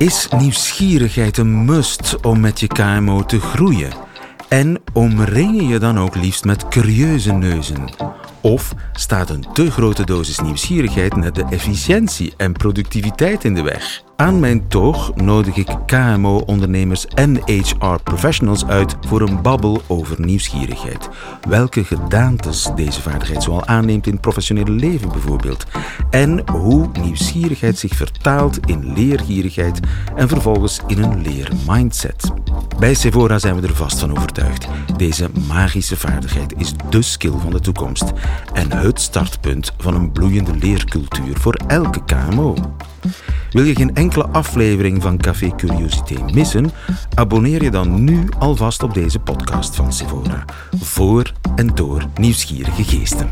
Is nieuwsgierigheid een must om met je KMO te groeien? En omring je je dan ook liefst met curieuze neuzen? Of staat een te grote dosis nieuwsgierigheid net de efficiëntie en productiviteit in de weg? Aan mijn toog nodig ik KMO-ondernemers en HR-professionals uit voor een babbel over nieuwsgierigheid. Welke gedaantes deze vaardigheid zoal aanneemt in het professionele leven bijvoorbeeld. En hoe nieuwsgierigheid zich vertaalt in leergierigheid en vervolgens in een leermindset. Bij Sevora zijn we er vast van overtuigd. Deze magische vaardigheid is de skill van de toekomst en het startpunt van een bloeiende leercultuur voor elke KMO. Wil je geen enkele aflevering van Café Curiosité missen? Abonneer je dan nu alvast op deze podcast van Sevora. Voor en door nieuwsgierige geesten.